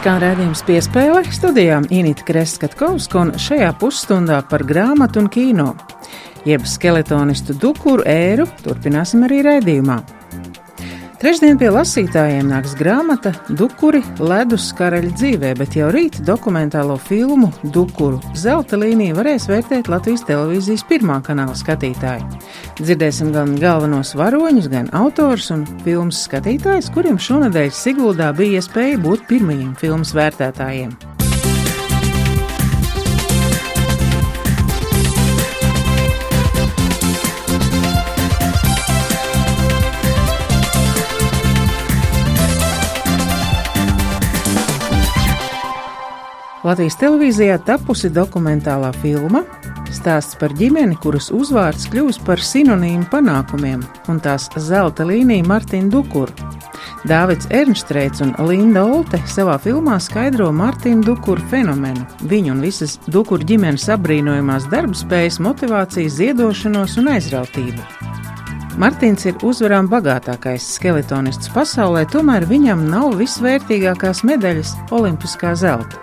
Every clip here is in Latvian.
skan redzējums piespēle studijām Inita Kreskatkovska un šajā pusstundā par grāmatu un kino. Jeb skeletonistu dukuru ēru turpināsim arī raidījumā. Trešdien pie lasītājiem nāks grāmata Dukuri ledus karaļa dzīvē, bet jau rīt dokumentālo filmu Dukuru zelta līniju varēs vērtēt Latvijas televīzijas pirmā kanāla skatītāji. Dzirdēsim gan galvenos varoņus, gan autors un filmas skatītājus, kuriem šonadēļ Siguldā bija iespēja būt pirmajiem filmas vērtētājiem. Latvijas televīzijā tapusi dokumentālā filma Stāsts par ģimeni, kuras uzvārds kļūst par sinonīmu panākumiem, un tās zelta līnija Martina Dukuru. Dāvids Ernstreits un Linda Olte savā filmā skaidro Martina Dukuru fenomenu, viņu un visas Dukuru ģimenes apbrīnojamās darbspējas, motivācijas, ziedošanos un aizrautību. Martins ir uzvarām bagātākais skeletonists pasaulē, tomēr viņam nav visvērtīgākās medaļas - olimpiskā zelta.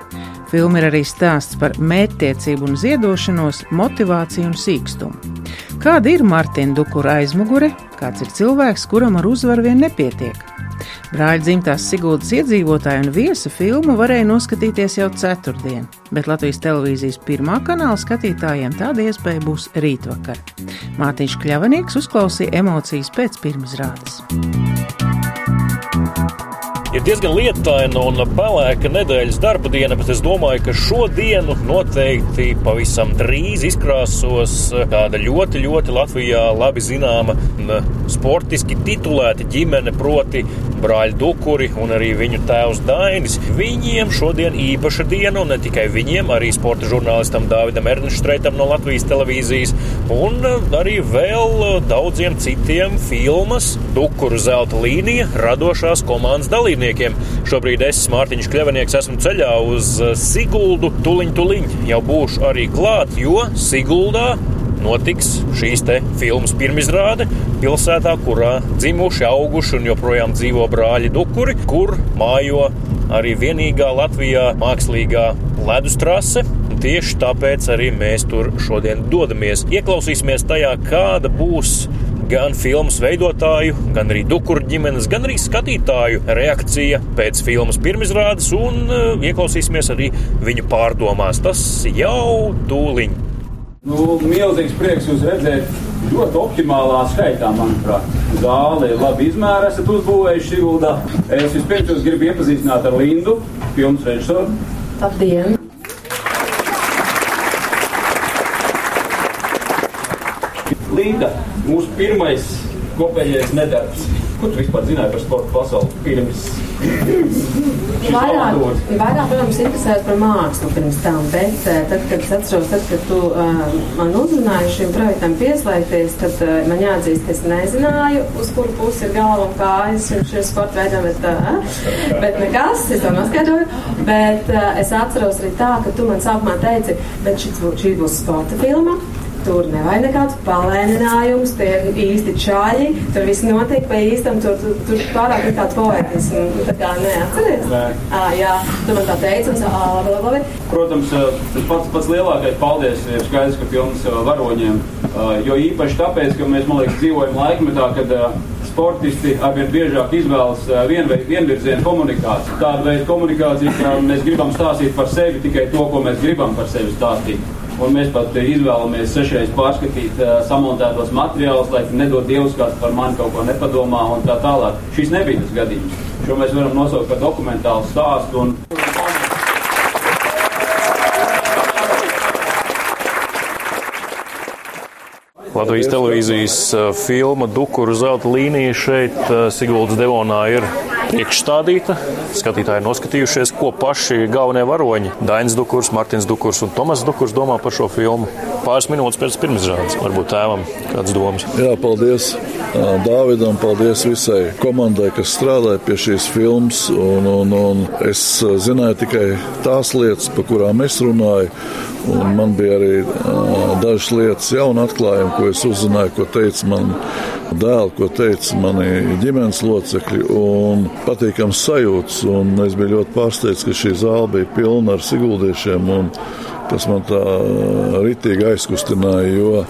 Filma ir arī stāsts par mērķtiecību un ziedošanos, motivāciju un sīkstumu. Kāda ir Martina Dukura aizmugure, kāds ir cilvēks, kuram ar uzvaru vien nepietiek? Brāļa dzimtās Siguldas iedzīvotāju un viesa filmu varēja noskatīties jau ceturtdien, bet Latvijas televīzijas pirmā kanāla skatītājiem tāda iespēja būs rītvakar. Mātīņš Kļavanieks uzklausīja emocijas pēc pirmizrādes ir diezgan lietaina un pelēka nedēļas darba diena, bet es domāju, ka šodienu noteikti pavisam drīz izkrāsos tāda ļoti, ļoti Latvijā labi zināma sportiski titulēta ģimene, proti brāļi Dukuri un arī viņu tēvs Dainis. Viņiem šodien īpaša diena, un ne tikai viņiem, arī sporta žurnālistam Dāvidam Ernstreitam no Latvijas televīzijas, un arī vēl daudziem citiem filmas Dukuru zelta līnija radošās komandas dalībniekiem dalībniekiem. Šobrīd es, Mārtiņš Kļavinieks, esmu ceļā uz eh, Siguldu. Tuliņ, tuliņ jau būšu arī klāt, jo Siguldā notiks šīs filmas pirmizrāde pilsētā, kurā dzimuši, auguši un joprojām dzīvo brāļi Dukuri, kur mājo arī vienīgā Latvijā mākslīgā ledus trase. Tieši tāpēc arī mēs tur šodien dodamies. Ieklausīsimies tajā, kāda būs gan filmas veidotāju, gan arī dukuru ģimenes, gan arī skatītāju reakcija pēc filmas pirmizrādes, un uh, ieklausīsimies arī viņu pārdomās. Tas jau tūliņ. Nu, milzīgs prieks jūs redzēt ļoti optimālā skaitā, manuprāt. Zāle ir labi izmēra, esat uzbūvējuši Siguldā. Es vispirms jūs gribu iepazīstināt ar Lindu, filmas režisoru. Labdien! Linda, mūsu pirmais kopējais nedarbs. Ko tu vispār zināji par sporta pasauli pirms? Vairāk, vairāk, protams, interesējas par mākslu pirms tam, bet eh, tad, kad es atceros, tad, kad tu uh, man uzrunāji šim projektam pieslēgties, tad uh, man jāatzīst, ka es nezināju, uz kuru pusi ir galva un kājas šis sporta veidam, bet, uh, bet nekas, es to noskaidroju, bet uh, es atceros arī tā, ka tu man sākumā teici, bet šī būs sporta filma, Tur nevajag nekādus palēninājumus, tie ir īsti čāļi. Tur viss notiek pa īstam, tur, tur, tur pārāk ir tāds poetisms. Tā kā neatceries? Nē. À, jā, tu man tā teici, un tā, labi, labi. Protams, tas pats, pats lielākais paldies ir skaidrs, ka filmas varoņiem, jo īpaši tāpēc, ka mēs, man liekas, dzīvojam laikmetā, kad sportisti arvien biežāk izvēlas vienveid, vienvirzienu komunikāciju. Tāda veida komunikācija, ka mēs gribam stāstīt par sevi tikai to, ko mēs gribam par sevi stāstīt. Un mēs pat izvēlamies sešreiz pārskatīt uh, samontētos materiālus, lai nedod Dievs kāds par mani kaut ko nepadomā un tā tālāk. Šis nebija tas gadījums. Šo mēs varam nosaukt par dokumentālu stāstu. Un... Latvijas televīzijas filma Dukuru zelta līnija šeit Siguldas Devonā ir priekšstādīta. Skatītāji noskatījušies, ko paši galvenie varoņi - Dainis Dukurs, Martins Dukurs un Tomas Dukurs domā par šo filmu. Pāris minūtes pēc pirmizrādes, varbūt tēvam kāds domas. Jā, paldies Dāvidam, paldies visai komandai, kas strādāja pie šīs filmas. Un, un, un es zināju tikai tās lietas, par kurām es runāju. Un man bija arī uh, dažas lietas, jauna atklājumi, ko es uzzināju, ko teica man dēls, ko teica mani ģimenes locekļi. Un patīkams sajūts. Es biju ļoti pārsteigts, ka šī zāle bija pilna ar siguldiešiem. Tas man tā ritīgi aizkustināja, jo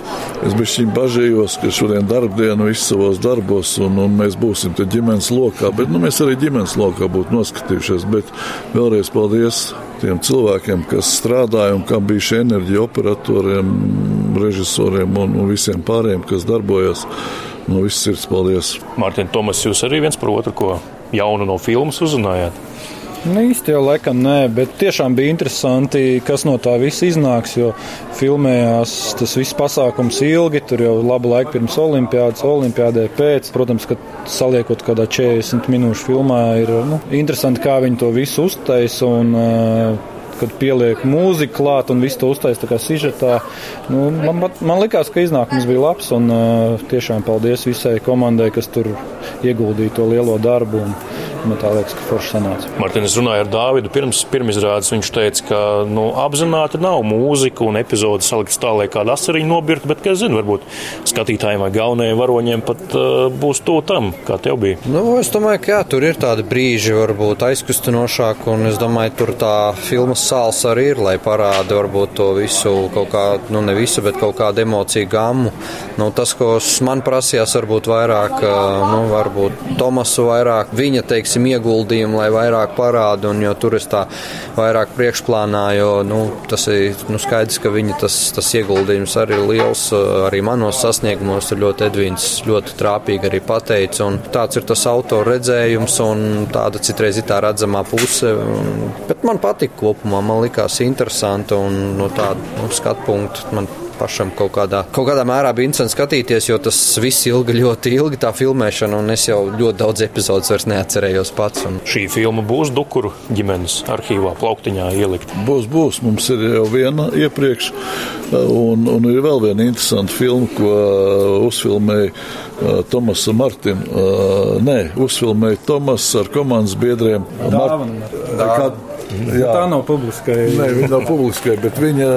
es biju bažījos, ka šodien darbdienu viss savos darbos, un, un mēs būsim ģimenes lokā. Bet nu, mēs arī ģimenes lokā būtu noskatījušies. Bet vēlreiz paldies tiem cilvēkiem, kas strādāja un kam bija šī enerģija operatoriem, režisoriem un, un visiem pārējiem, kas darbojas. No visas sirds paldies. Mārtiņ, Tomas, jūs arī viens par otru ko jaunu no filmas uzzinājāt? Nu, īsti jau laikam nē, bet tiešām bija interesanti, kas no tā viss iznāks. Jo filmējās tas viss pasākums ilgi, tur jau labu laiku pirms olimpiādas, olimpiādē pēc. Protams, ka saliekot kādā 40 minūšu filmā, ir nu, interesanti, kā viņi to visu uztaisa. Un, uh, kad pieliek mūziku klāt un visu to uztaisīt tā kā sižetā. Nu, man, man likās, ka iznākums bija labs un uh, tiešām paldies visai komandai, kas tur ieguldīja to lielo darbu. Un, Man tā liekas, ka forši sanāca. Martinis runāja ar Dāvidu pirms pirmizrādes. Viņš teica, ka nu, apzināti nav mūzika un epizode salikts tā, lai kāda asariņa nobirkt, bet, kas zina, varbūt skatītājiem vai galvenajiem varoņiem pat uh, būs to tam, kā tev bija. Nu, es domāju, ka jā, tur ir tādi brīži, varbūt aizkustinošāki, un es domāju, tur tā filmas sāls arī ir, lai parāda varbūt to visu kaut kā, nu ne visu, bet kaut kādu emociju gammu. Nu, tas, ko man prasījās, varbūt vairāk, nu, varbūt Tomasu vairāk, viņa, teiksim, teiksim, ieguldījumu, lai vairāk parāda, un jo tur es tā vairāk priekšplānā, jo nu, tas ir nu, skaidrs, ka viņa tas, tas ieguldījums arī ir liels, arī manos sasniegumos ir ļoti Edvīns ļoti trāpīgi arī pateica, un tāds ir tas autora redzējums, un tāda citreiz ir tā redzamā puse, bet man patika kopumā, man likās interesanti, un no tāda nu, skatu punktu man pašam kaut kādā, kaut kādā mērā bija interesanti skatīties, jo tas viss ilga ļoti ilgi tā filmēšana, un es jau ļoti daudz epizodus vairs neatcerējos pats. Un... Šī filma būs Dukuru ģimenes arhīvā, plauktiņā ielikt. Būs, būs. Mums ir jau viena iepriekš, un, un ir vēl viena interesanta filma, ko uzfilmēja uh, Tomasa Martina. Uh, nē, uzfilmēja Tomas ar komandas biedriem. Dāvana. Mart... Jā. Tā nav publiskai. Nē, viņa nav publiskai, bet viņa,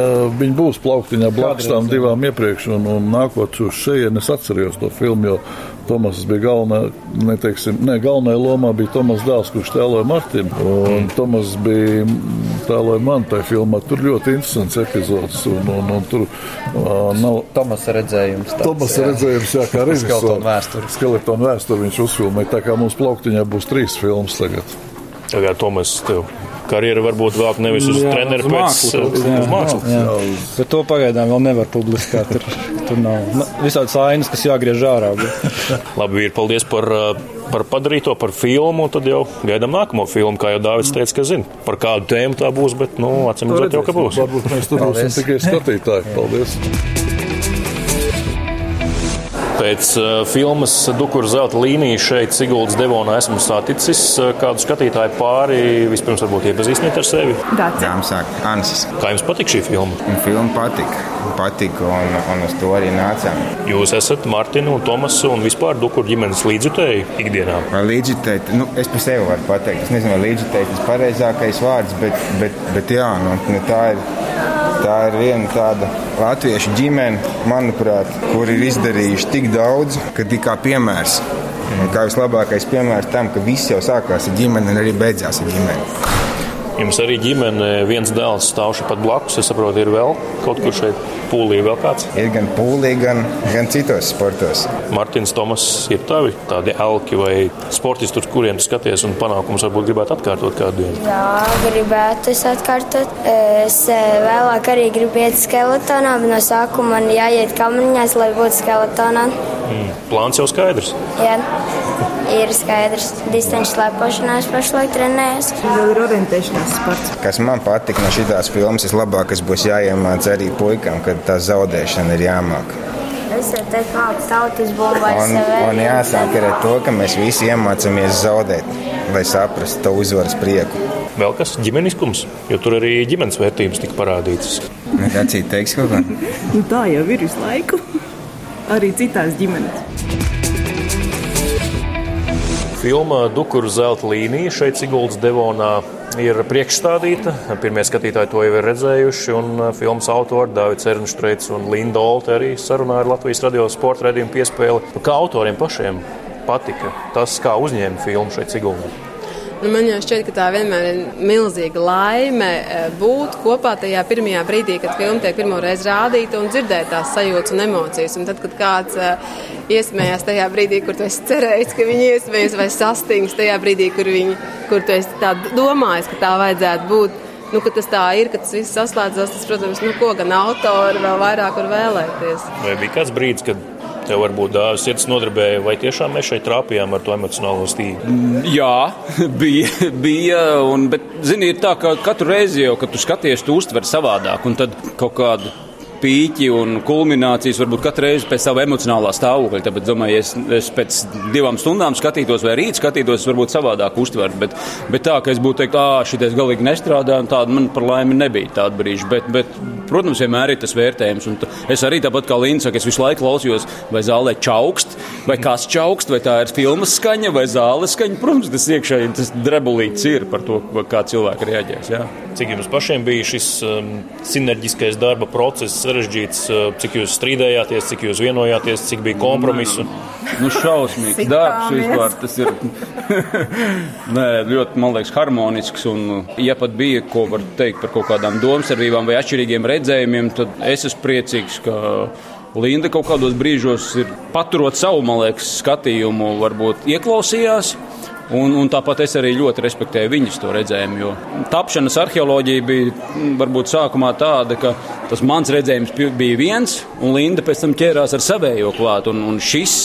viņa būs plauktiņā blakus tām divām iepriekš. Un, un nākot uz šejienes, es atceros to filmu, jo Tomas bija galvenā, neteiksim, ne, galvenajā lomā bija Tomas dēls, kurš tēloja Martinu. Un Tomas bija tēloja man tajā filmā. Tur ļoti interesants epizods. Un, un, un tur uh, nav. Tomas redzējums. Tāds, Tomas jā. redzējums, jā, kā režisors. Skeletonu vēsturi. Skeletonu vēsturi viņš uzfilmēja. Tā kā mums plauktiņā būs trīs filmas tagad. Tagad Tomas tev karjeru varbūt vēl nevis uz treneru, bet uz mākslu. Jā, jā. Bet to pagaidām vēl nevar publiskāt. Tur, tur nav visādas ainas, kas jāgriež ārā. Labi, ir paldies par, par padarīto, par filmu. Tad jau gaidām nākamo filmu, kā jau Dārvids teica, ka zina, par kādu tēmu tā būs. Bet, nu, acīm redzot, jau ka būs. Varbūt mēs tur būsim tikai skatītāji. Paldies! Pēc uh, filmas Dukura zelta līnija šeit, Siguldas Devonā, esmu saticis uh, kādu skatītāju pāri. Vispirms, varbūt iepazīstiniet ar sevi. Dāmsāk, Ansis. Kā jums patīk šī filma? Filma patika. Patika un, un uz to arī nācām. Jūs esat Martina un Tomas un vispār Dukura ģimenes līdzjutēji ikdienā? Vai līdzjutēji? Nu, es par sevi varu pateikt. Es nezinu, vai līdzjutēji tas pareizākais vārds, bet, bet, bet jā, nu, nu, tā ir. Tā ir viena tāda latviešu ģimene, manuprāt, kur ir izdarījuši tik daudz, ka kā piemērs. Un kā vislabākais piemērs tam, ka viss jau sākās ar ģimeni un arī beidzās ar ģimeni. Jums arī ģimene, viens dēls stāv šeit blakus. Es saprotu, ir vēl kaut kur šeit pūlī, vēl kāds. Ir gan pūlī, gan, gan citos sportos. Mārtiņš, Tomas, ir tavi tādi elki vai sportisti, uz kuriem tu skaties un panākumus varbūt gribētu atkārtot kādu dienu? Jā, gribētu es atkārtot. Es eh, vēlāk arī gribu iet skeletonā, bet no sākuma man jāiet kamariņās, lai būtu skeletonā. Mm. Plāns jau skaidrs. Jā ir skaidrs. Distanču slēpošanās pašlaik trenējas. Vēl ir orientēšanās sports. Kas man patīk no šīs filmas, vislabākais būs jāiemāc arī puikam, kad tā zaudēšana ir jāmāk. Es teicu, kāda tautas bomba ir. Un, un jāsāk ar to, ka mēs visi iemācāmies zaudēt, lai saprastu to uzvaras prieku. Vēl kas ģimeniskums, jo tur arī ģimenes vērtības tika parādītas. Kāds cits teiks kaut ko? nu, tā jau ir visu laiku. Arī citās ģimenēs. Filma Dukuru zelta līnija šeit Siguldas Devonā ir priekšstādīta. Pirmie skatītāji to jau ir redzējuši. Uh, filmas autori Dārvids Ernštreits un Linda Olte arī sarunāja ar Latvijas radio sporta redzējumu piespēli. Kā autoriem pašiem patika? Tas, kā uzņēma filmu šeit Siguldā. Nu, man jau šķiet, ka tā vienmēr ir milzīga laime eh, būt kopā tajā pirmajā brīdī, kad filma tiek pirmo reizi rādīta un dzirdēt tās sajūtas un emocijas. Un tad, kad kāds uh, iesmējās tajā brīdī, kur tu esi cerējis, ka viņi iesmējas, vai sastings tajā brīdī, kur, viņi, kur tu esi domājis, ka tā vajadzētu būt. Nu, ka tas tā ir, ka tas viss saslēdzas, tas, protams, nu, ko gan autori vēl vairāk var vēlēties. Vai bija kāds brīdis, kad tev varbūt sirds nodarbēja, vai tiešām mēs šeit trāpījām ar to emocionālo stīgu? Mm, jā, bija, bija un, bet, zini, ir tā, ka katru reizi jau, kad tu skaties, tu uztver savādāk, un tad kaut kādu pīķi un kulminācijas varbūt katru reizi pēc sava emocionālā stāvokļa. Tāpēc, domāju, es, es pēc divām stundām skatītos, vai rīt skatītos, varbūt savādāk uztvert. Bet, bet tā, ka es būtu teikt, ah, šitais galīgi nestrādā, un tāda man par laimi nebija tāda brīža. Bet, bet, protams, vienmēr ir tas vērtējums. Un es arī tāpat kā Līna saka, es visu laiku klausījos, vai zālē čaukst, vai kas čaukst, vai tā ir filmas skaņa, vai zāles skaņa. Protams, tas iekšēji tas drebulīts ir par to, kā cilvēki reaģēs. Jā. Cik jums pašiem bija šis um, sinerģiskais darba process? sarežģīts. Eh, cik jūs strīdējāties, cik jūs vienojāties, cik bija kompromisu? Nu, šausmīgs darbs vispār. Tas ir Nē, ļoti, man liekas, harmonisks. Un, ja pat bija ko var teikt par kaut kādām domstarpībām vai atšķirīgiem redzējumiem, tad es esmu priecīgs, ka Linda kaut kādos brīžos ir paturot savu, man liekas, skatījumu, varbūt ieklausījās. Un, un tāpat es arī ļoti respektēju viņas to redzējumu. Jo tapšanas arheoloģija bija varbūt sākumā tāda, ka tas mans redzējums bija viens, un Linda pēc tam ķērās ar savējo klāt. Un, un šis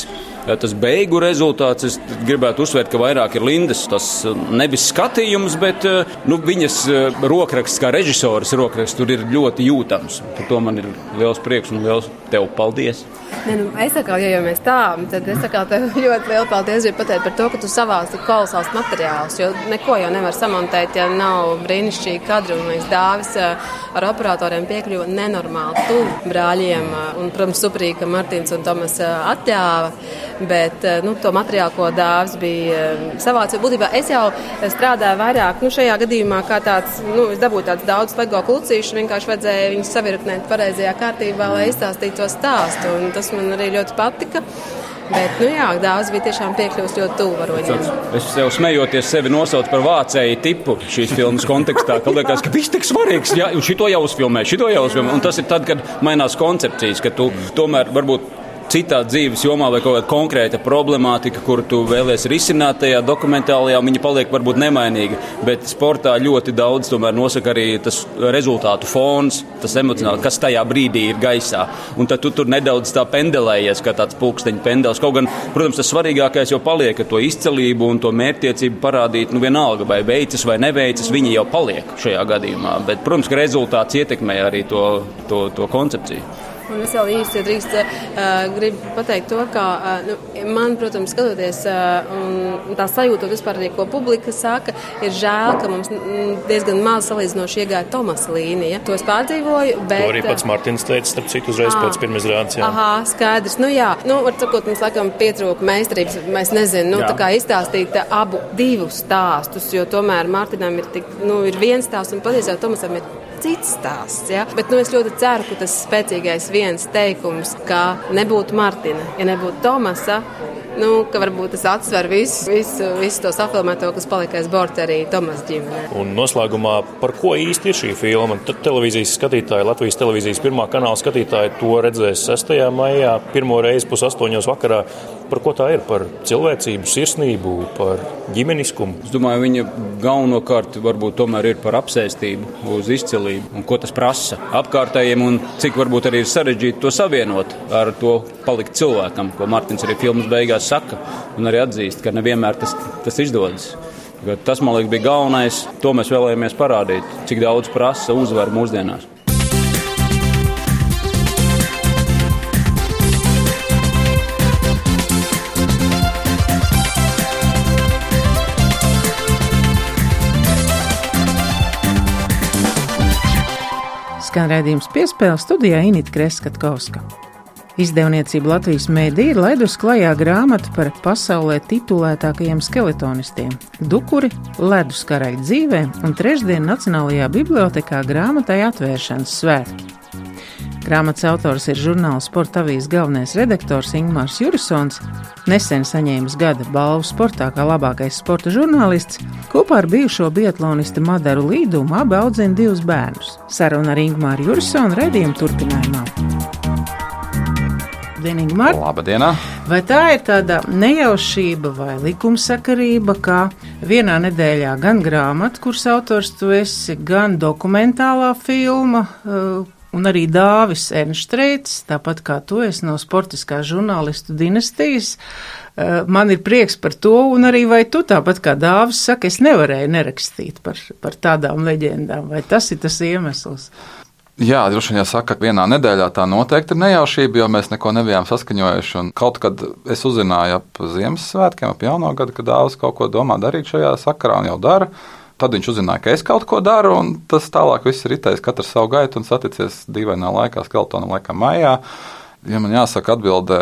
tas beigu rezultāts, es gribētu uzsvērt, ka vairāk ir Lindas tas nevis skatījums, bet nu, viņas rokraksts, kā režisoras rokraksts, tur ir ļoti jūtams. Par to man ir liels prieks un liels tev paldies! Ne, nu, es saku, ja jau mēs tā, tad es saku, tev ļoti lielu paldies pateikt par to, ka tu savāc tik kolosāls materiāls, jo neko jau nevar samontēt, ja nav brīnišķīgi kadri, un mēs dāvis eh, ar operatoriem piekļuva nenormāli tuvu brāļiem, eh, un, protams, suprīgi, ka Martins un Tomas eh, atļāva, bet, nu, to materiālu, ko dāvis bija savāc, jo būtībā es jau strādāju vairāk, nu, šajā gadījumā kā tāds, nu, es dabūju tāds daudz lego klucīšu, vienkārši vajadzēja viņus savirknēt pareizajā kārtībā, lai izstāstītu to stāstu, un tas man arī ļoti patika. Bet, nu jā, dāvāts bija tiešām piekļuvis ļoti tuvu varoņiem. Es jau smejoties sevi nosaucu par vācēju tipu šīs filmas kontekstā, ka liekas, ka viss tik svarīgs, un šito jau uzfilmē, šito jau uzfilmē. Un tas ir tad, kad mainās koncepcijas, ka tu tomēr varbūt citā dzīves jomā vai kaut kāda konkrēta problemātika, kur tu vēlēsies risināt tajā dokumentālajā, viņa paliek varbūt nemainīga. Bet sportā ļoti daudz tomēr nosaka arī tas rezultātu fons, tas emocionāli, kas tajā brīdī ir gaisā. Un tad tu tur nedaudz tā pendelējies, kā tāds pulksteņa pendels. Kaut gan, protams, tas svarīgākais jau paliek, ka to izcelību un to mērķtiecību parādīt, nu vienalga, vai veicas vai neveicas, viņi jau paliek šajā gadījumā. Bet, protams, ka rezultāts ietekmē arī to, to, to koncepciju. Un es vēl īsti drīkst, uh, gribu pateikt to, ka uh, nu, man, protams, skatoties uh, un tā sajūta vispār arī, ko publika saka, ir žēl, ka mums diezgan maz salīdzinoši iegāja Tomasa līnija. To es pārdzīvoju, bet... To arī pats Martins teica, starp citu, uzreiz à, pēc pirmās rādes. Aha, skaidrs. Nu jā, nu, var sakot, mums laikam pietrūka meistarības, mēs nezinu, nu, jā. tā kā izstāstīt abu divus stāstus, jo tomēr Martinam ir tik, nu, ir viens stāsts un patiesībā Tomasam ir cits stāsts. Ja? Bet nu, es ļoti ceru, ka tas spēcīgais viens teikums, ka nebūtu Martina, ja nebūtu Tomasa, nu, ka varbūt tas atsver visu, visu, visu to safilmēto, kas palika aiz borta arī Tomas ģimenē. Un noslēgumā, par ko īsti ir šī filma? Tad televīzijas skatītāji, Latvijas televīzijas pirmā kanāla skatītāji to redzēs 6. maijā, pirmo reizi pusaustoņos vakarā. Par ko tā ir? Par cilvēcību, sirsnību, par ģimeniskumu? Es domāju, viņa galvenokārt varbūt tomēr ir par apsēstību, uz izcilību un ko tas prasa apkārtējiem un cik varbūt arī ir sarežģīti to savienot ar to palikt cilvēkam, ko Mārtiņš arī filmas beigās saka un arī atzīst, ka nevienmēr tas, tas izdodas. Tas, man liekas, bija galvenais. To mēs vēlējāmies parādīt, cik daudz prasa uzvaru mūsdienās. Skan redzējums piespēle studijā Inita Kreskavska. Izdevniecība Latvijas mēdī ir laidusi klajā grāmatu par pasaulē titulētākajiem skeletonistiem - Dukuri, Ledus karaļa dzīvē un trešdien Nacionālajā bibliotekā grāmatai atvēršanas svētki. Grāmatas autors ir žurnāla sporta avīzes galvenais redaktors Ingmārs Jurisons, nesen saņēmis gada balvu sportā kā labākais sporta žurnālists. Kopā ar bijušo biatlonistu Madaru Līdumu abi audzina divus bērnus. Saruna ar Ingmāru Jurisonu redzējumu turpinājumā. Labdien, Ingmar! Labdien! Vai tā ir tāda nejaušība vai likumsakarība, ka vienā nedēļā gan grāmata, kuras autors tu esi, gan dokumentālā filma, uh, un arī Dāvis Enštreits, tāpat kā tu esi no sportiskā žurnālistu dinastijas. Uh, man ir prieks par to, un arī vai tu tāpat kā Dāvis saka, es nevarēju nerakstīt par, par tādām leģendām, vai tas ir tas iemesls? Jā, droši vien jāsaka, ka vienā nedēļā tā noteikti ir nejaušība, jo mēs neko nebijām saskaņojuši. Un kaut kad es uzzināju ap Ziemassvētkiem, ap jauno gadu, kad dāvāts kaut ko domā darīt šajā sakarā un jau dara. Tad viņš uzzināja, ka es kaut ko daru, un tas tālāk viss ir itējis katrs savu gaitu un saticies dīvainā laikā, Skeltona laikā maijā. Ja man jāsaka atbildē,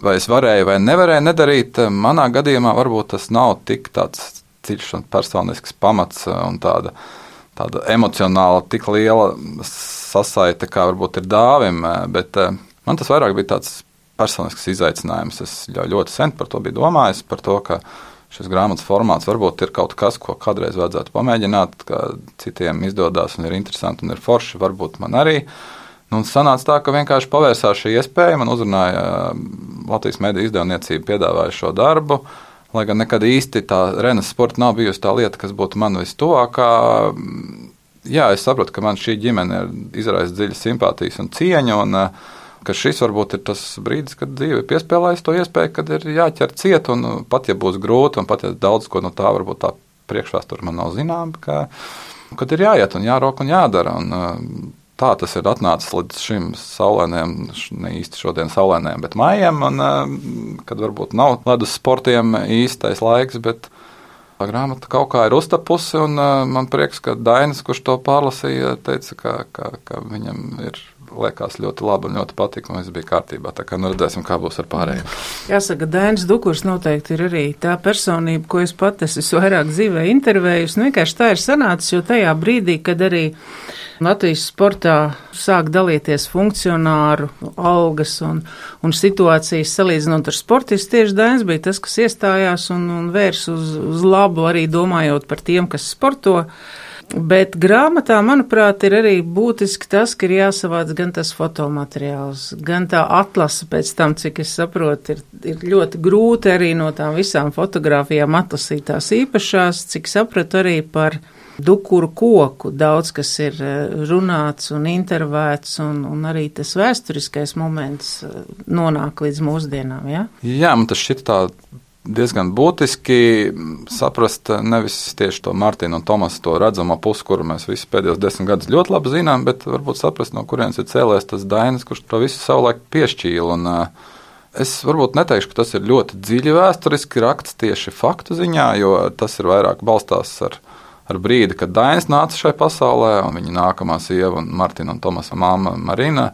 vai es varēju vai nevarēju nedarīt, manā gadījumā varbūt tas nav tik tāds dziļš un personisks pamats un tāda tāda emocionāla, tik liela sasaite, kā varbūt ir dāvim, bet eh, man tas vairāk bija tāds personisks izaicinājums. Es ļoti sen par to biju domājis, par to, ka šis grāmatas formāts varbūt ir kaut kas, ko kādreiz vajadzētu pamēģināt, ka citiem izdodas un ir interesanti un ir forši, varbūt man arī. Nu, sanāca tā, ka vienkārši pavērsās šī iespēja, man uzrunāja eh, Latvijas mediju izdevniecība, piedāvāja šo darbu. Lai gan nekad īsti tā Renes sporta nav bijusi tā lieta, kas būtu man vistuvākā, jā, es saprotu, ka man šī ģimene izraisa dziļas simpātijas un cieņu. Un, eh, ka šis varbūt ir tas brīdis, kad dzīve piespēlējas to iespēju, kad ir jāķer ciet, un eh, pat ja būs grūti, un pat ja daudz ko no tā varbūt tā priekšvēsture man nav zināma, ka, kad ir jāiet un jārok un jādara. Un, eh, Tā tas ir atnācis līdz šim saulēniem, ne īsti šodien saulēniem, bet maijam, un kad varbūt nav ledus sportiem īstais laiks, bet Tā grāmata kaut kā ir uztapusi, un man prieks, ka Dainis, kurš to pārlasīja, teica, ka, ka, ka viņam ir liekas ļoti labi un ļoti patīk, un viss bija kārtībā. Tā kā nu redzēsim, kā būs ar pārējiem. Jāsaka, Dainis Dukurs noteikti ir arī tā personība, ko es pat esmu vairāk dzīvē intervējusi. Nu, vienkārši tā ir sanācis, jo tajā brīdī, kad arī Latvijas sportā sāk dalīties funkcionāru algas un, un situācijas salīdzinot ar sportistu. Tieši Dainis bija tas, kas iestājās un, un vērs uz, uz labu arī domājot par tiem, kas sporto. Bet grāmatā, manuprāt, ir arī būtiski tas, ka ir jāsavāc gan tas fotomateriāls, gan tā atlase pēc tam, cik es saprotu, ir, ir ļoti grūti arī no tām visām fotografijām atlasīt tās īpašās, cik sapratu arī par dukuru koku. Daudz kas ir eh, runāts un intervēts, un, un arī tas vēsturiskais moments eh, nonāk līdz mūsdienām. Ja? Jā, man tas šķiet tā diezgan būtiski saprast nevis tieši to Martina un Tomasa to redzamo pusi, kuru mēs visi pēdējos desmit gadus ļoti labi zinām, bet varbūt saprast, no kurienes ir cēlēs tas Dainis, kurš to visu savulaik piešķīla. Un, uh, Es varbūt neteikšu, ka tas ir ļoti dziļi vēsturiski raksts tieši faktu ziņā, jo tas ir vairāk balstās ar ar brīdi, kad Dainis nāca šai pasaulē, un viņa nākamā sieva, Martina un Tomasa māma Marina.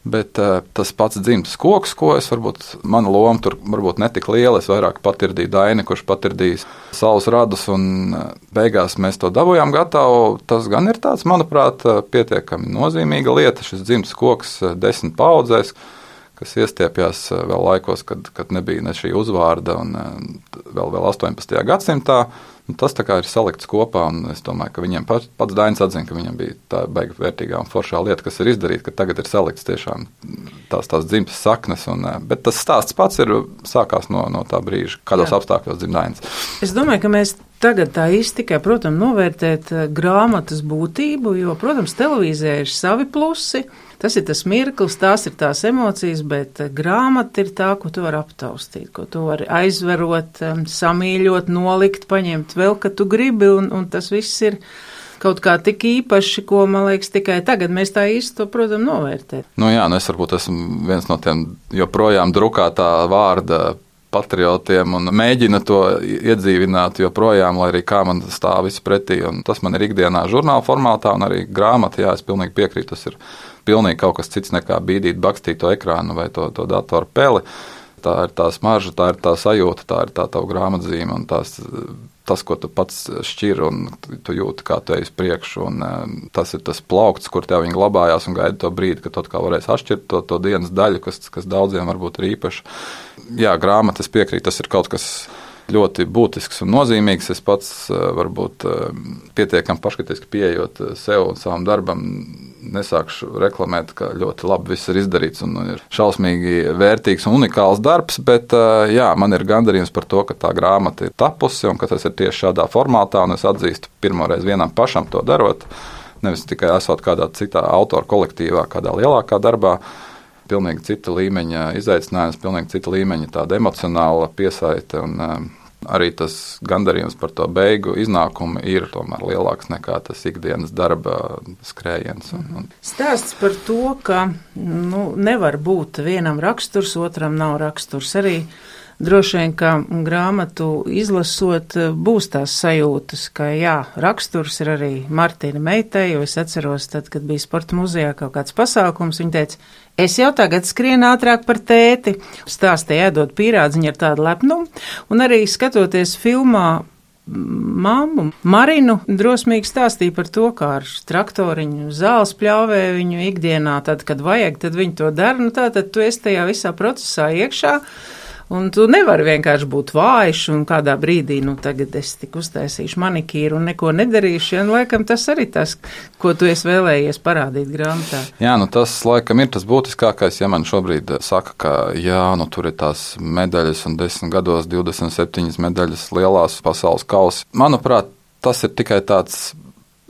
Bet uh, tas pats dzimtas koks, ko es varbūt, mana loma tur varbūt netika liela. Es vairāk patirdīju Daini, kurš patirdīs savus radus, un uh, beigās mēs to dabūjām gatavu. Tas gan ir tāds, manuprāt, uh, pietiekami nozīmīga lieta. Šis dzimtas koks desmit paudzēs, kas iestiepjas vēl laikos, kad, kad nebija ne šī uzvārda, un vēl, vēl 18. gadsimtā. Un tas ir salikts kopā, un es domāju, ka viņiem pats, pats Dainis atzina, ka viņam bija tā beigas vērtīgā un foršā lieta, kas ir izdarīta, ka tagad ir salikts tiešām tās, tās dzimtas saknes. Un, eh, bet tas stāsts pats ir sākās no, no tā brīža, kādos Jā. apstākļos dzimta Dainis. Es domāju, ka mēs tagad tā īsti tikai, protams, novērtēt eh, grāmatas būtību, jo, protams, televīzijā ir savi plusi. Tas ir tas mirklis, tās ir tās emocijas, bet eh, grāmata ir tā, ko tu vari aptaustīt, ko tu vari aizverot, samīļot, nolikt, paņemt vēl, ka tu gribi, un, un tas viss ir kaut kā tik īpaši, ko man liekas, tikai tagad mēs tā īsti to, protams, novērtējam. Nu jā, nu es varbūt esmu viens no tiem joprojām drukātā vārda patriotiem un mēģina to iedzīvināt joprojām, lai arī kā man stāv viss pretī. Un tas man ir ikdienā žurnāla formātā un arī grāmatā, jā, es pilnīgi piekrītu. Tas ir pilnīgi kaut kas cits nekā bīdīt bakstīto ekrānu vai to, to datoru peli. Tā ir tā smarža, tā ir tā sajūta, tā ir tā tava grāmatzīme un tās, tas, ko tu pats šķir un tu jūti, kā tu ej uz priekšu. Un, um, tas ir tas plaukts, kur tev viņi glabājās un gaida to brīdi, kad tu atkal varēsi atšķirt to, to dienas daļu, kas, kas daudziem varbūt ir īpaša. Jā, grāmatas piekrīt, tas ir kaut kas ļoti būtisks un nozīmīgs. Es pats uh, varbūt um, pietiekami paškritiski pieejot sev un savam darbam nesākšu reklamēt, ka ļoti labi viss ir izdarīts un ir šausmīgi vērtīgs un unikāls darbs, bet jā, man ir gandarījums par to, ka tā grāmata ir tapusi un ka tas ir tieši šādā formātā, un es atzīstu pirmoreiz vienam pašam to darot, nevis tikai esot kādā citā autora kolektīvā, kādā lielākā darbā. Pilnīgi cita līmeņa izaicinājums, pilnīgi cita līmeņa tāda emocionāla piesaiste. Un, arī tas gandarījums par to beigu iznākumu ir tomēr lielāks nekā tas ikdienas darba skrējiens. Un, un. Stāsts par to, ka nu, nevar būt vienam raksturs, otram nav raksturs. Arī droši vien, ka grāmatu izlasot, būs tās sajūtas, ka jā, raksturs ir arī Martina meitai, jo es atceros, tad, kad bija sporta muzejā kaut kāds pasākums, viņa teica, Es jau tagad skrienu ātrāk par tēti, stāstīja ēdot pīrādziņu ar tādu lepnumu, un arī skatoties filmā Māmu Marinu drosmīgi stāstīja par to, kā ar traktoriņu zāles pļāvē viņu ikdienā, tad, kad vajag, tad viņi to dara. Nu, tā tad tu esi tajā visā procesā iekšā. Un tu nevari vienkārši būt vājš un kādā brīdī, nu, tagad es tik uztaisīšu manikīru un neko nedarīšu. Ja, nu, laikam tas arī tas, ko tu esi vēlējies parādīt grāmatā. Jā, nu tas laikam ir tas būtiskākais, ja man šobrīd saka, ka jā, nu tur ir tās medaļas un desmit gados 27 medaļas lielās pasaules kausa. Manuprāt, tas ir tikai tāds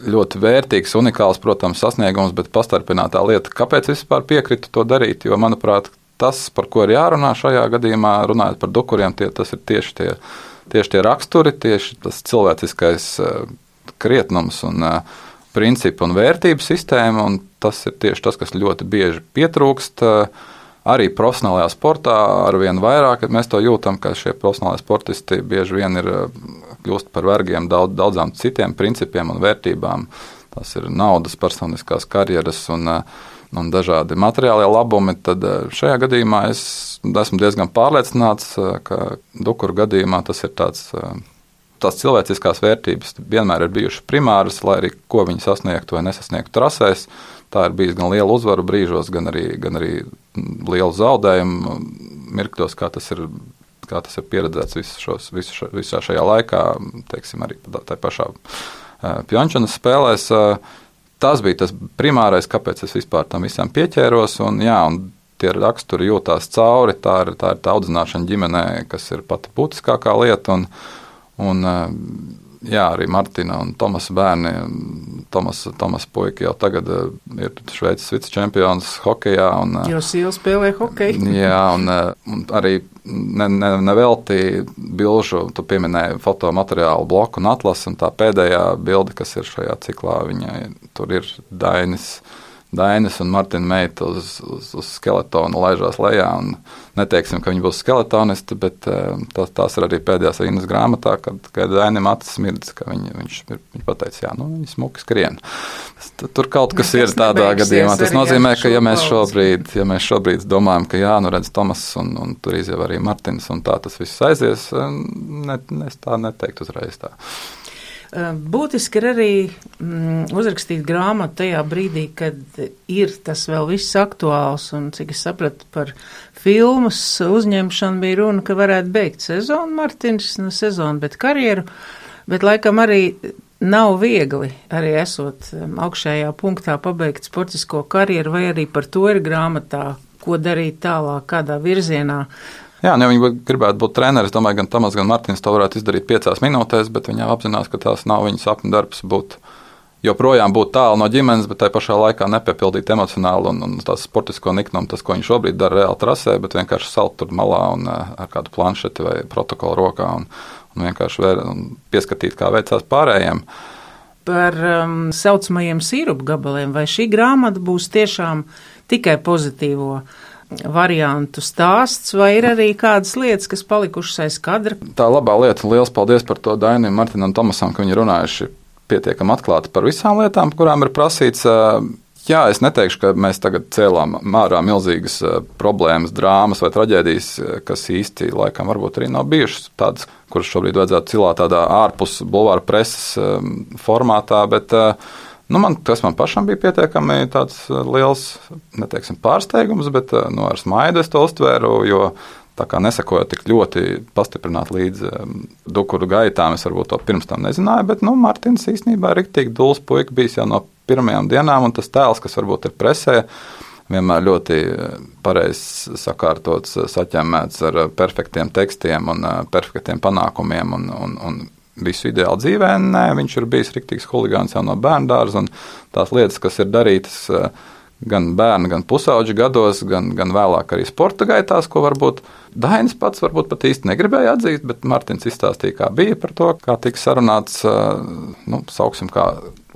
ļoti vērtīgs, unikāls, protams, sasniegums, bet pastarpinātā lieta, kāpēc vispār piekritu to darīt. Jo, manuprāt, tas, par ko ir jārunā šajā gadījumā, runājot par dukuriem, tie, tas ir tieši tie, tieši tie raksturi, tieši tas cilvēciskais eh, krietnums un eh, principu un vērtību sistēma. Un tas ir tieši tas, kas ļoti bieži pietrūkst. Eh, arī profesionālajā sportā ar vien vairāk mēs to jūtam, ka šie profesionālie sportisti bieži vien ir kļūst par vergiem daudz, daudzām citiem principiem un vērtībām. Tas ir naudas, personiskās karjeras un uh, un dažādi materiālie labumi, tad eh, šajā gadījumā es esmu diezgan pārliecināts, eh, ka dukuru gadījumā tas ir tāds. Eh, tās cilvēciskās vērtības vienmēr ir bijušas primāras, lai arī ko viņi sasniegtu vai nesasniegtu trasēs. Tā ir bijusi gan liela uzvaru brīžos, gan arī, gan arī liela zaudējuma mirkļos, kā tas ir kā tas ir pieredzēts visu šos, visu šo, visā šajā laikā, teiksim, arī tā pašā Pjončanas spēlēs tas bija tas primārais, kāpēc es vispār tam visam pieķēros. Un, jā, un tie raksturi jūtās cauri. Tā ir, tā ir tā audzināšana ģimenē, kas ir pati būtiskākā lieta. Un, un, jā, arī Martina un Tomasa bērni. Tomas, Tomas puika jau tagad ir Šveices vicečempions hokeja. Un, jo Sīla spēlē hokeju. jā, un, un arī nevelti ne, ne bilžu, tu pieminēji fotomateriālu bloku un atlasu, un tā pēdējā bilde, kas ir šajā ciklā, viņai tur ir Dainis Dainis un Martina meita uz, uz, uz skeletonu laižās lejā. Neteiksim, ka viņi būs skeletonisti, bet eh, tās, tās ir arī pēdējās Innas grāmatā, kad, kad Dainim acis smirdz, ka viņi, viņš, viņš pateica, jā, nu, viņi smuki skrien. Tur kaut kas ir tādā gadījumā. Tas nozīmē, ka ja mēs šobrīd, ja mēs šobrīd domājam, ka jā, nu redz Tomas un, un tur izjau arī Martins un tā tas viss aizies, eh, ne, es tā neteiktu uzreiz tā. Eh, būtiski ir arī mm, uzrakstīt grāmatu tajā brīdī, kad ir tas vēl viss aktuāls, un cik es sapratu par filmas uzņemšanu bija runa, ka varētu beigt sezonu Martins, ne sezonu, bet karjeru, bet laikam arī nav viegli, arī esot augšējā punktā pabeigt sportisko karjeru, vai arī par to ir grāmatā, ko darīt tālāk, kādā virzienā Jā, ne, viņi gribētu būt treneris. Es domāju, gan Tomas, gan Martins to varētu izdarīt piecās minūtēs, bet viņi apzinās, ka tās nav viņa sapņu darbs. Būt, joprojām būt tālu no ģimenes, bet tajā pašā laikā nepiepildīt emocionāli un, un tās sportisko niknumu, tas, ko viņš šobrīd dara reāli trasē, bet vienkārši salt tur malā un uh, ar kādu planšeti vai protokolu rokā un, un vienkārši vēr, un pieskatīt, kā veicās pārējiem. Par um, saucamajiem sīrupu gabaliem, vai šī grāmata būs tiešām tikai pozitīvo variantu stāsts, vai ir arī kādas lietas, kas palikušas aiz kadra? Tā labā lieta, liels paldies par to Dainam, Martinam Tomasam, ka viņi runājuši pietiekami atklāti par visām lietām, kurām ir prasīts. Jā, es neteikšu, ka mēs tagad cēlām mārā milzīgas eh, problēmas, drāmas vai traģēdijas, eh, kas īsti laikam varbūt arī nav bijušas tādas, kuras šobrīd vajadzētu cilāt tādā ārpus bulvāra preses formātā. Bet, Nu, man, tas man pašam bija pietiekami liels neteiksim, pārsteigums, bet nu, ar smaidu es to uztvēru. Jo nesakojot tik ļoti pastiprināt līdzi um, dukuru gaitām, es varbūt to pirms tam nezināju, bet nu, Mārtiņš īstenībā ir rīktīgi dūls puika bijis jau no pirmajām dienām, un tas tēls, kas varbūt ir presē, vienmēr ļoti pareizi sakārtots, saķemmēts ar perfektiem tekstiem un perfektiem panākumiem un, un, un visu ideāli dzīvē. Nē, viņš ir bijis rīktīgs huligāns jau no bērndārza, un tās lietas, kas ir darītas gan bērnu, gan pusauģu gados, gan, gan vēlāk arī sporta gaitās, ko varbūt Dainis pats varbūt pat īsti negribēja atzīt, bet Mārtiņš izstāstīja, kā bija par to, kā tika sarunāts, nu, sauksim, kā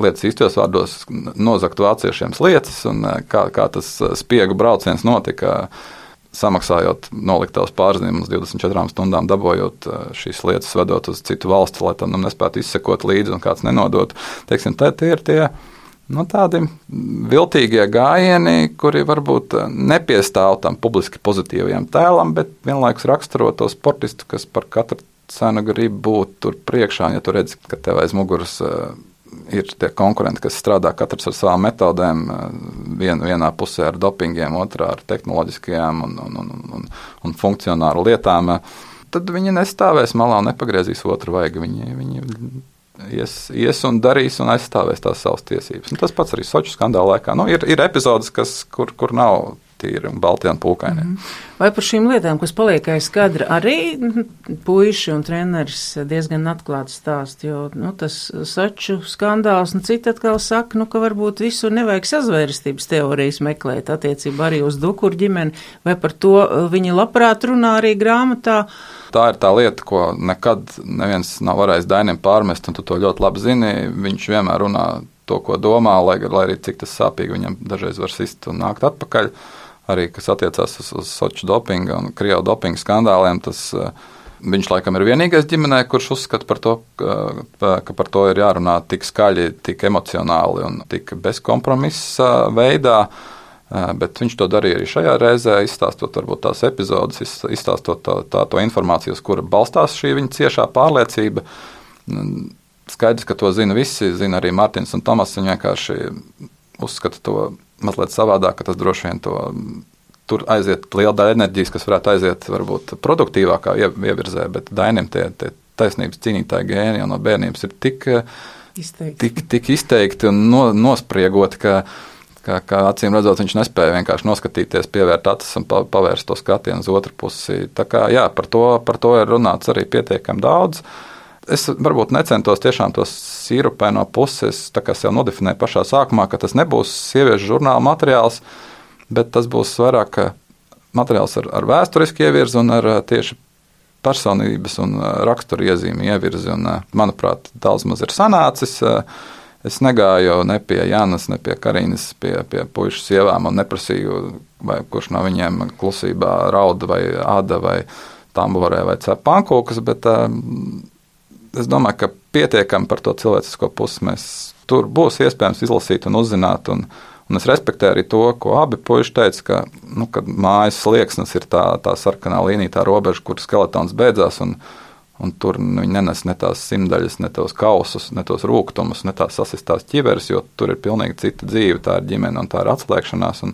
lietas īstos vārdos, nozakt vāciešiem lietas un kā, kā tas spiegu brauciens notika. Samaksājot noliktavas pārzīmes 24 stundām, dabūjot šīs lietas, vedot uz citu valsti, lai tam nespētu izsekot līdzi un kāds nenodot. Teiksim, tie ir tie nu, tādi viltīgie gājieni, kuri varbūt nepiestāv tam publiski pozitīvajam tēlam, bet vienlaikus raksturo to sportistu, kas par katru cenu grib būt tur priekšā. Ja tu redzi, ka tev aiz muguras uh, ir tie konkurenti, kas strādā katrs ar savām metodēm, uh, vien, vienā pusē ar dopingiem, otrā ar tehnoloģiskajām un, un, un, un, un funkcionāru lietām, uh, tad viņi nestāvēs malā un nepagriezīs otru vaigu. Viņi, viņi ies, ies un darīs un aizstāvēs tās savas tiesības. Un tas pats arī Soču skandāla laikā. Nu, ir, ir epizodes, kas, kur, kur nav tīri balti un pūkaini. -hmm. Vai par šīm lietām, kas paliek aiz kadra, arī puiši un treneris diezgan atklāti stāst, jo nu, tas saču skandāls un citi atkal saka, nu, ka varbūt visur nevajag sazvērstības teorijas meklēt attiecībā arī uz dukuru ģimeni, vai par to viņi labprāt runā arī grāmatā tā ir tā lieta, ko nekad neviens nav varējis Dainam pārmest, un tu to ļoti labi zini. Viņš vienmēr runā to, ko domā, lai, lai arī cik tas sāpīgi viņam dažreiz var sist un nākt atpakaļ. Arī kas attiecās uz, uz Soču dopinga un Krievu dopinga skandāliem, tas uh, Viņš laikam ir vienīgais ģimenē, kurš uzskata par to, ka, ka par to ir jārunā tik skaļi, tik emocionāli un tik bezkompromisa veidā. Uh, Bet viņš to darīja arī šajā reizē, izstāstot varbūt tās epizodes, izstāstot tā, tā, to informāciju, uz kura balstās šī viņa ciešā pārliecība. Skaidrs, ka to zina visi, zina arī Mārtiņš un Tomas. Viņi vienkārši uzskata to mazliet savādāk, ka tas droši vien to tur aiziet liela daļa enerģijas, kas varētu aiziet varbūt produktīvākā ievirzē, bet Dainim tie, tie taisnības cīnītāji gēni jau no bērnības ir tik izteikti, tik, tik izteikti un no, nospriegoti, ka ka, ka acīm redzot, viņš nespēja vienkārši noskatīties, pievērt acis un pavērst to skatienu uz otru pusi. Tā kā jā, par to, par to ir runāts arī pietiekami daudz. Es varbūt necentos tiešām to sīrupē no puses, tā kā jau nodefinēju pašā sākumā, ka tas nebūs sieviešu žurnāla materiāls, bet tas būs vairāk materiāls ar, ar vēsturisku ievirzi un ar tieši personības un rakstura iezīmi ievirzi. Un, manuprāt, daudz maz ir sanācis. Es negāju ne pie Jānas, ne pie Karīnas, pie, pie puikas sievām un neprasīju, vai kurš no viņiem klusībā rauda vai āda vai tamborē vai cep pankūkas, bet es domāju, ka pietiekami par to cilvēcisko pusi mēs tur būs iespējams izlasīt un uzzināt. Un, un es respektēju arī to, ko abi puiši teica, ka, nu, mājas slieksnis ir tā, tā sarkanā līnija, tā robeža, kur skeletons beidzās. Un, Un tur viņi nenes ne tās simtaļas, ne tos kausus, ne tos rūkumus, ne tās sasistās ķiveres, jo tur ir pilnīgi cita dzīve. Tā ir ģimene un tā ir atslēgšanās.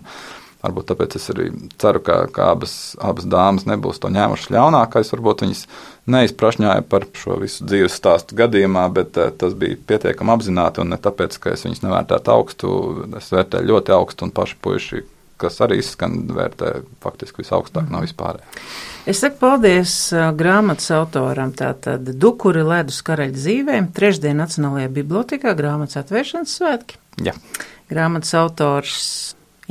Varbūt tāpēc es arī ceru, ka, ka abas, abas dāmas nebūs to ņēmušas ļaunākais. Varbūt viņas neizprašņāja par šo visu dzīves stāstu gadījumā, bet uh, tas bija pietiekami apzināti un ne tāpēc, ka es viņus nevērtētu augstu. Es vērtēju ļoti augstu un paši puiši kas arī izskan vērtē faktiski visaugstāk no vispār. Es saku paldies uh, grāmatas autoram, tātad Dukuri ledus karaļa dzīvēm, trešdien Nacionālajā bibliotekā grāmatas atvēršanas svētki. Ja. Grāmatas autors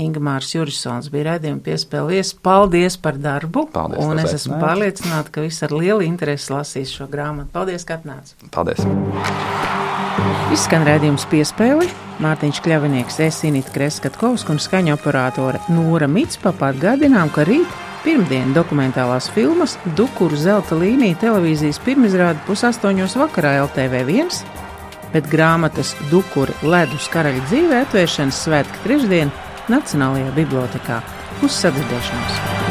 Ingmārs Jurisons bija raidījuma piespēlies. Paldies par darbu. Paldies, un es esmu pārliecināta, ka visi ar lielu interesi lasīs šo grāmatu. Paldies, ka atnāc. Paldies. Izskan redzējums piespēli. Mārtiņš Kļavinieks, Esinita Kreskatkovska un skaņa operātore Nūra Mitspapa atgādinām, ka rīt pirmdien dokumentālās filmas Dukuru zelta līnija televīzijas pirmizrāda pusaustoņos vakarā LTV1 bet grāmatas Dukuri ledus karaļa dzīvē atvēršanas svētki trešdien Nacionālajā bibliotekā. Uz sadzirdēšanos!